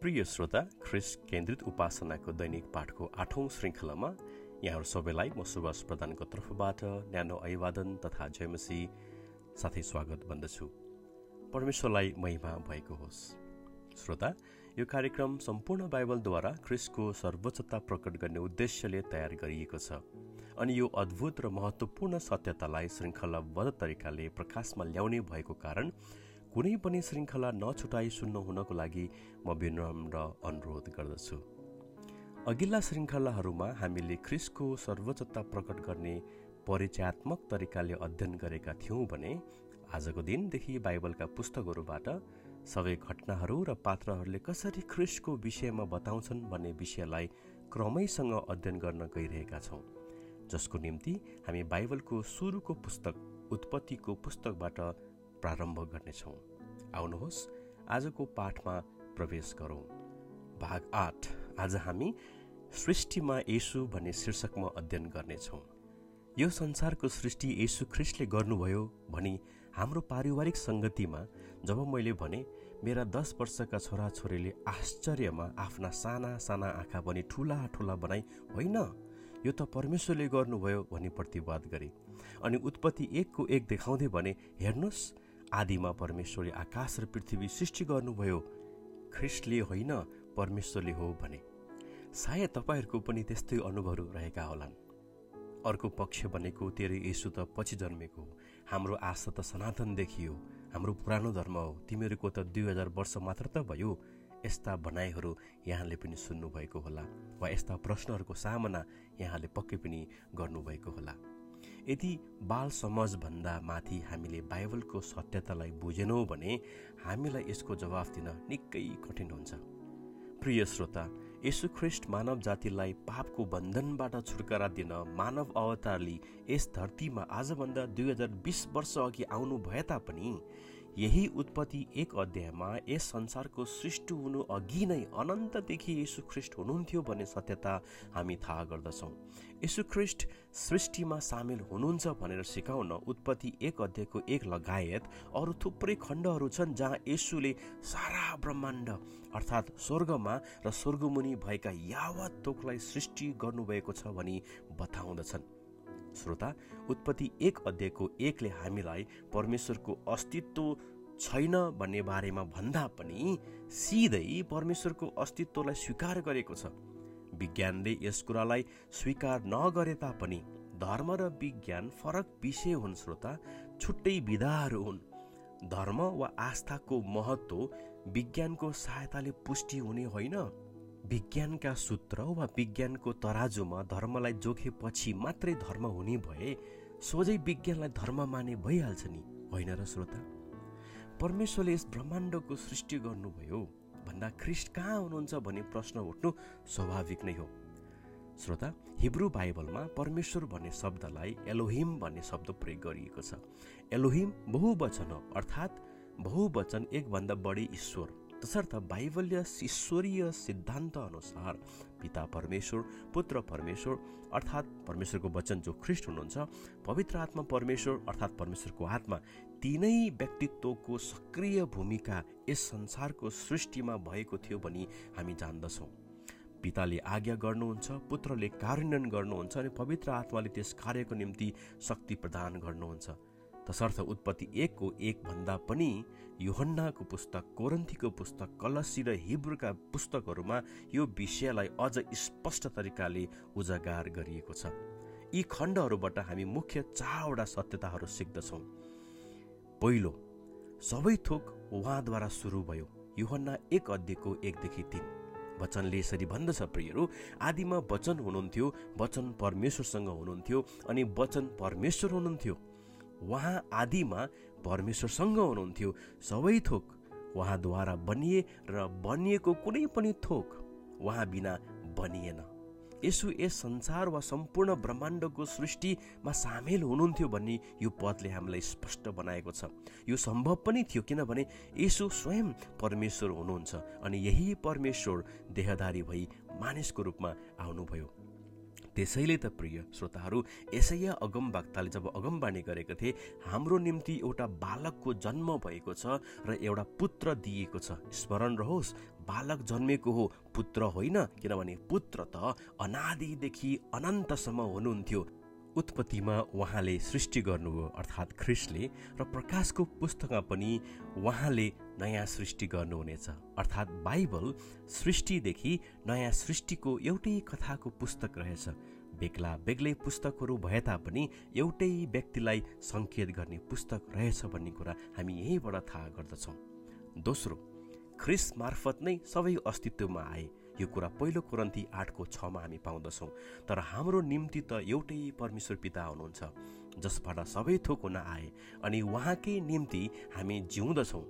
प्रिय श्रोता ख्रिस केन्द्रित उपासनाको दैनिक पाठको आठौँ श्रृङ्खलामा यहाँहरू सबैलाई म सुभाष प्रधानको तर्फबाट न्यानो अभिवादन तथा जयमसी साथै स्वागत भन्दछु। परमेश्वरलाई महिमा भएको होस्। श्रोता यो कार्यक्रम सम्पूर्ण बाइबलद्वारा ख्रिसको सर्वोच्चता प्रकट गर्ने उद्देश्यले तयार गरिएको छ अनि यो अद्भुत र महत्त्वपूर्ण सत्यतालाई श्रृङ्खलाबद्ध तरिकाले प्रकाशमा ल्याउने भएको कारण कुनै पनि श्रृङ्खला नछुटाई सुन्नु हुनको लागि म विनम्र अनुरोध गर्दछु। अघिल्ला श्रृङ्खलाहरूमा हामीले ख्रिसको सर्वोच्चता प्रकट गर्ने परिचयात्मक तरिकाले अध्ययन गरेका थियौँ भने आजको दिनदेखि बाइबलका पुस्तकहरूबाट सबै घटनाहरू र पात्रहरूले कसरी ख्रिसको विषयमा बताउँछन् भन्ने विषयलाई क्रमैसँग अध्ययन गर्न गइरहेका छौँ। जसको निम्ति हामी बाइबलको सुरुको पुस्तक उत्पत्तिको पुस्तकबाट प्रारम्भ गर्नेछौँ। आउनुहोस् आजको पाठमा प्रवेश गरौँ। भाग आठ आज हामी सृष्टिमा यसु भन्ने शीर्षकमा अध्ययन गर्नेछौँ। यो संसारको सृष्टि यसु ख्रिस्टले गर्नुभयो भनी हाम्रो पारिवारिक सङ्गतिमा जब मैले भने मेरा दस वर्षका छोराछोरीले आश्चर्यमा आफ्ना साना साना आँखा पनि ठुला ठुला बनाई होइन? यो त परमेश्वरले गर्नुभयो भनी प्रतिवाद गरे। अनि उत्पत्ति एकको एक देखाउँदै भने हेर्नुहोस् आदिमा परमेश्वरले आकाश र पृथ्वी सृष्टि गर्नुभयो। ख्रिस्टले होइन परमेश्वरले हो भने। सायद तपाईँहरूको पनि त्यस्तै अनुभवहरू रहेका होलान्। अर्को पक्ष भनेको तेरो यसु त पछि जन्मेको हो। हाम्रो आशा त सनातन देखियो हाम्रो पुरानो धर्म हो। तिमीहरूको त दुई हजार वर्ष मात्र त भयो। यस्ता भनाइहरू यहाँले पनि सुन्नुभएको होला वा यस्ता प्रश्नहरूको सामना यहाँले पक्कै पनि गर्नुभएको होला। यदि बाल समाजभन्दा माथि हामीले बाइबलको सत्यतालाई बुझेनौँ भने हामीलाई यसको जवाफ दिन निकै कठिन हुन्छ। प्रिय श्रोता ख्रिस्ट मानव जातिलाई पापको बन्धनबाट छुटकारा दिन मानव अवतार यस धरतीमा आजभन्दा दुई हजार बिस वर्ष अघि आउनु भए तापनि यही उत्पत्ति एक अध्यायमा यस संसारको सृष्टि हुनु अघि नै अनन्तदेखि यसु ख्रिस्ट हुनुहुन्थ्यो भन्ने सत्यता हामी थाहा गर्दछौँ। यसु ख्रिस्ट सृष्टिमा सामेल हुनुहुन्छ भनेर सिकाउन उत्पत्ति एक अध्यायको एक लगायत अरू थुप्रै खण्डहरू छन् जहाँ यसुले सारा ब्रह्माण्ड अर्थात् स्वर्गमा र स्वर्गमुनि भएका यावत तोकलाई सृष्टि गर्नुभएको छ भनी बताउँदछन्। श्रोता उत्पत्ति एक अध्यायको एकले हामीलाई परमेश्वरको अस्तित्व छैन भन्ने बारेमा भन्दा पनि सिधै परमेश्वरको अस्तित्वलाई स्वीकार गरेको छ। विज्ञानले यस कुरालाई स्वीकार नगरे तापनि धर्म र विज्ञान फरक विषय हुन् श्रोता छुट्टै विधाहरू हुन्। धर्म वा आस्थाको महत्त्व विज्ञानको सहायताले पुष्टि हुने होइन। विज्ञानका सूत्र वा विज्ञानको तराजुमा धर्मलाई जोखेपछि मात्रै धर्म हुने भए सोझै विज्ञानलाई धर्म माने भइहाल्छ नि होइन र श्रोता? परमेश्वरले यस ब्रह्माण्डको सृष्टि गर्नुभयो भन्दा ख्रिस्ट कहाँ हुनुहुन्छ भन्ने प्रश्न उठ्नु स्वाभाविक नै हो। श्रोता हिब्रू बाइबलमा परमेश्वर भन्ने शब्दलाई एलोहिम भन्ने शब्द प्रयोग गरिएको छ। एलोहिम बहुवचन हो अर्थात् बहुवचन एकभन्दा बढी ईश्वर। तसर्थ बाइबल्य ईश्वरीय सिद्धान्त अनुसार पिता परमेश्वर पुत्र परमेश्वर अर्थात् परमेश्वरको वचन जो ख्रिस्ट हुनुहुन्छ पवित्र आत्मा परमेश्वर अर्थात् परमेश्वरको आत्मा तिनै व्यक्तित्वको सक्रिय भूमिका यस संसारको सृष्टिमा भएको थियो भनी हामी जान्दछौँ। पिताले आज्ञा गर्नुहुन्छ पुत्रले कार्यान्वयन गर्नुहुन्छ अनि पवित्र आत्माले त्यस कार्यको निम्ति शक्ति प्रदान गर्नुहुन्छ। तसर्थ उत्पत्ति एकको एक भन्दा पनि योहन्नाको पुस्तक कोरन्थीको पुस्तक कलसी र हिब्रूका पुस्तकहरूमा यो विषयलाई अझ स्पष्ट तरिकाले उजागार गरिएको छ। यी खण्डहरूबाट हामी मुख्य चारवटा सत्यताहरू सिक्दछौँ। पहिलो सबै थोक उहाँद्वारा सुरु भयो योहन्ना एक अध्ययको एकदेखि तिन। वचनले यसरी भन्दछ प्रियहरू आदिमा वचन हुनुहुन्थ्यो वचन परमेश्वरसँग हुनुहुन्थ्यो अनि वचन परमेश्वर हुनुहुन्थ्यो। उहाँ आदिमा परमेश्वरसँग हुनुहुन्थ्यो सबै थोक। उहाँद्वारा बनिए र बनिएको कुनै पनि थोक उहाँ बिना बनिएन। यसो यस संसार वा सम्पूर्ण ब्रह्माण्डको सृष्टिमा सामेल हुनुहुन्थ्यो भन्ने यो पदले हामीलाई स्पष्ट बनाएको छ। यो सम्भव पनि थियो किनभने यसो स्वयं परमेश्वर हुनुहुन्छ अनि यही परमेश्वर देहदारी भई मानिसको रूपमा आउनुभयो। त्यसैले त प्रिय श्रोताहरू यसैया अगमवक्ताले जब अगमबानी गरेको थिए हाम्रो निम्ति एउटा बालकको जन्म भएको छ र एउटा पुत्र दिएको छ। स्मरण रहोस् बालक जन्मेको हो पुत्र होइन किनभने पुत्र त अनादिदेखि अनन्तसम्म हुनुहुन्थ्यो। उत्पत्तिमा उहाँले सृष्टि गर्नुभयो अर्थात् ख्रिस्टले र प्रकाशको पुस्तकमा पनि उहाँले नयाँ सृष्टि गर्नुहुनेछ। अर्थात् बाइबल सृष्टिदेखि नयाँ सृष्टिको एउटै कथाको पुस्तक रहेछ। बेग्ला बेग्लै पुस्तकहरू भए तापनि एउटै व्यक्तिलाई सङ्केत गर्ने पुस्तक रहेछ भन्ने कुरा हामी यहीँबाट थाहा गर्दछौँ। दोस्रो ख्रिस मार्फत नै सबै अस्तित्वमा आए। यो कुरा पहिलो कुरन्ती आठको छमा हामी पाउँदछौँ। तर हाम्रो निम्ति त एउटै परमेश्वर पिता हुनुहुन्छ जसबाट सबै थोक हुन आए अनि उहाँकै निम्ति हामी जिउँदछौँ।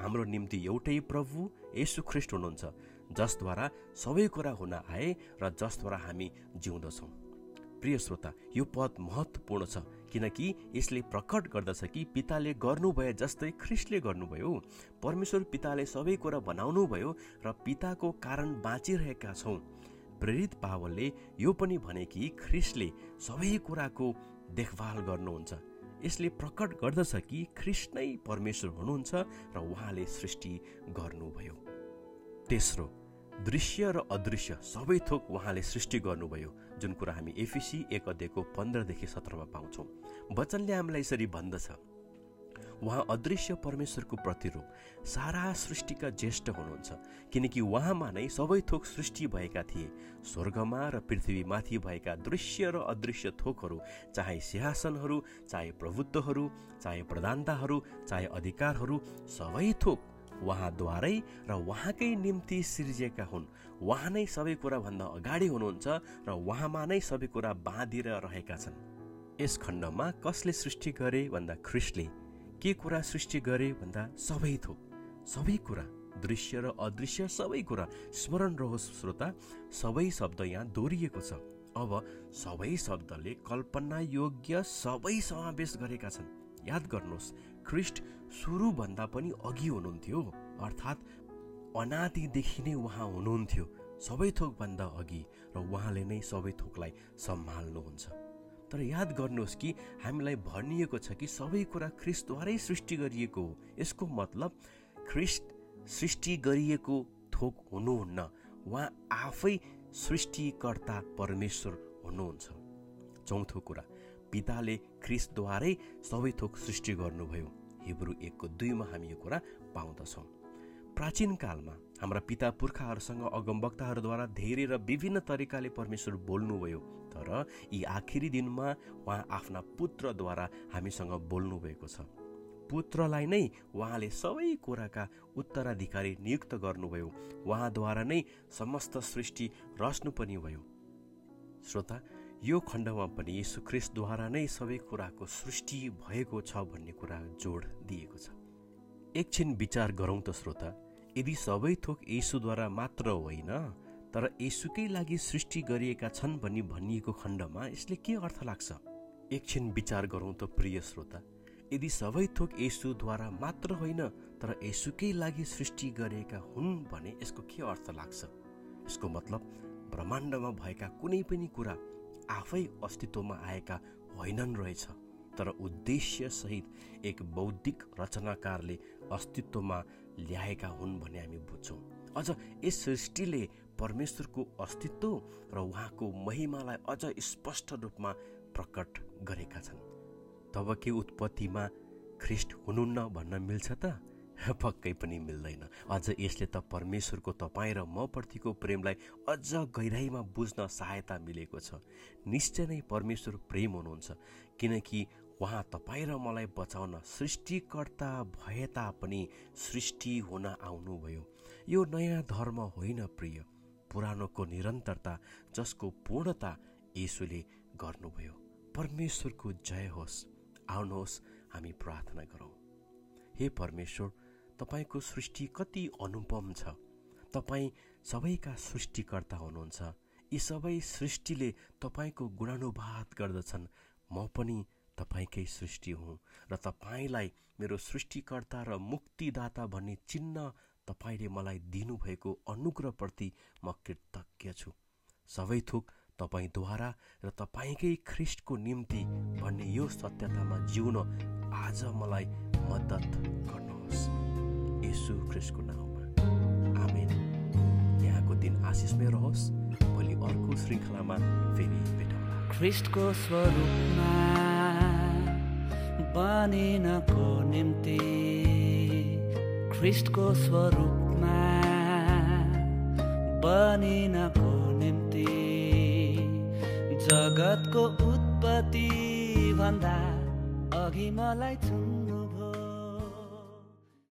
हाम्रो निम्ति एउटै प्रभु यसु ख्रिस्ट हुनुहुन्छ जसद्वारा सबै कुरा हुन आए र जसद्वारा हामी जिउँदछौँ। प्रिय श्रोता यो पद महत्त्वपूर्ण छ किनकि यसले प्रकट गर्दछ कि पिताले गर्नुभए जस्तै ख्रिस्टले गर्नुभयो। परमेश्वर पिताले सबै कुरा बनाउनुभयो र पिताको कारण बाँचिरहेका छौँ। प्रेरित पावलले यो पनि भने कि ख्रिस्टले सबै कुराको देखभाल गर्नुहुन्छ। यसले प्रकट गर्दछ कि ख्रिस्ट नै परमेश्वर हुनुहुन्छ र उहाँले सृष्टि गर्नुभयो। तेस्रो दृश्य र अदृश्य सबै थोक उहाँले सृष्टि गर्नुभयो जुन कुरा हामी एफिसी एक अध्ययको पन्ध्रदेखि सत्रमा पाउँछौँ। वचनले हामीलाई यसरी भन्दछ उहाँ अदृश्य परमेश्वरको प्रतिरूप सारा सृष्टिका ज्येष्ठ हुनुहुन्छ किनकि उहाँमा नै सबै थोक सृष्टि भएका थिए। स्वर्गमा र पृथ्वीमाथि भएका दृश्य र अदृश्य थोकहरू चाहे सिंहासनहरू चाहे प्रभुत्वहरू चाहे प्रधानताहरू चाहे अधिकारहरू सबै थोक उहाँद्वारै र उहाँकै निम्ति सिर्जिएका हुन्। उहाँ नै सबै कुराभन्दा अगाडि हुनुहुन्छ र उहाँमा नै सबै कुरा बाँधिएर रहेका छन्। यस खण्डमा कसले सृष्टि गरे भन्दा ख्रिस्टले के कुरा सृष्टि गरे भन्दा सबै थोक सबै कुरा दृश्य र अदृश्य सबै कुरा स्मरण रहोस् श्रोता सबै शब्द यहाँ दोहोरिएको छ। अब सबै शब्दले कल्पना योग्य सबै समावेश गरेका छन्। याद गर्नुहोस् ख्रिस्ट सुरुभन्दा पनि अघि हुनुहुन्थ्यो। अर्थात् अनादिदेखि नै उहाँ हुनुहुन्थ्यो सबै थोकभन्दा अघि र उहाँले नै सबै थोकलाई सम्हाल्नुहुन्छ। तर याद गर्नुहोस् कि हामीलाई भनिएको छ कि सबै कुरा ख्रिस्टद्वारै सृष्टि गरिएको हो। यसको मतलब ख्रिस्ट सृष्टि गरिएको थोक हुनुहुन्न। उहाँ आफै सृष्टिकर्ता परमेश्वर हुनुहुन्छ। चौथो कुरा पिताले ख्रिस्टद्वारै सबै थोक सृष्टि गर्नुभयो। हिब्रू एकको दुईमा हामी यो कुरा पाउँदछौँ। प्राचीन कालमा हाम्रा पिता पुर्खाहरूसँग अगमवक्ताहरूद्वारा धेरै र विभिन्न तरिकाले परमेश्वर बोल्नुभयो तर यी आखिरी दिनमा उहाँ आफ्ना पुत्रद्वारा हामीसँग बोल्नुभएको छ। पुत्रलाई नै उहाँले सबै कुराका उत्तराधिकारी नियुक्त गर्नुभयो। उहाँद्वारा नै समस्त सृष्टि रच्नु पनि भयो। श्रोता यो खण्डमा पनि यीशु ख्रिस्टद्वारा नै सबै कुराको सृष्टि भएको छ भन्ने कुरा जोड दिएको छ। एकछिन विचार गरौँ त श्रोता यदि सबै थोक यीशुद्वारा मात्र होइन तर यसुकै लागि सृष्टि गरिएका छन् भनी भनिएको खण्डमा यसले के अर्थ लाग्छ? एकछिन विचार गरौँ त प्रिय श्रोता यदि सबै थोक यसुद्वारा मात्र होइन तर यसुकै लागि सृष्टि गरिएका हुन् भने यसको के अर्थ लाग्छ? यसको मतलब ब्रह्माण्डमा भएका कुनै पनि कुरा आफै अस्तित्वमा आएका होइनन् रहेछ तर उद्देश्यसहित एक बौद्धिक रचनाकारले अस्तित्वमा ल्याएका हुन् भन्ने हामी बुझ्छौँ। अझ यस सृष्टिले परमेश्वरको अस्तित्व र उहाँको महिमालाई अझ स्पष्ट रूपमा प्रकट गरेका छन्। तब के उत्पत्तिमा ख्रिस्ट हुनुहुन्न भन्न मिल्छ त? पक्कै पनि मिल्दैन। अझ यसले त परमेश्वरको तपाईँ र म प्रतिको प्रेमलाई अझ गहिराइमा बुझ्न सहायता मिलेको छ। निश्चय नै परमेश्वर प्रेम हुनुहुन्छ किनकि उहाँ तपाईँ र मलाई बचाउन सृष्टिकर्ता भए तापनि सृष्टि हुन आउनुभयो। यो नयाँ धर्म होइन प्रिय पुरानोको निरन्तरता जसको पूर्णता यसुले गर्नुभयो। परमेश्वरको जय होस्। आउनुहोस् हामी प्रार्थना गरौँ। हे परमेश्वर तपाईँको सृष्टि कति अनुपम छ? तपाईँ सबैका सृष्टिकर्ता हुनुहुन्छ। यी सबै सृष्टिले तपाईँको गुणानुवाद गर्दछन्। म पनि तपाईँकै सृष्टि हुँ र तपाईँलाई मेरो सृष्टिकर्ता र मुक्तिदाता भन्ने चिन्ह तपाईँले मलाई दिनुभएको अनुग्रहप्रति म कृतज्ञ छु। सबै थोक तपाईँद्वारा र तपाईँकै ख्रिस्टको निम्ति भन्ने यो सत्यतामा जिउन आज मलाई मद्दत गर्नुहोस् यसु ख्रिस्टको नाउँमा। आमेन। यहाँको दिन आशिषमय रहोस्। भोलि अर्को श्रृङ्खलामा फेरि भेटौँला। ख्रिस्टको स्वरूपमा बनिनको निम्ति ख्रिस्टको स्वरूपमा बनिनको निम्ति जगतको उत्पत्ति भन्दा अघि मलाई चुन्नु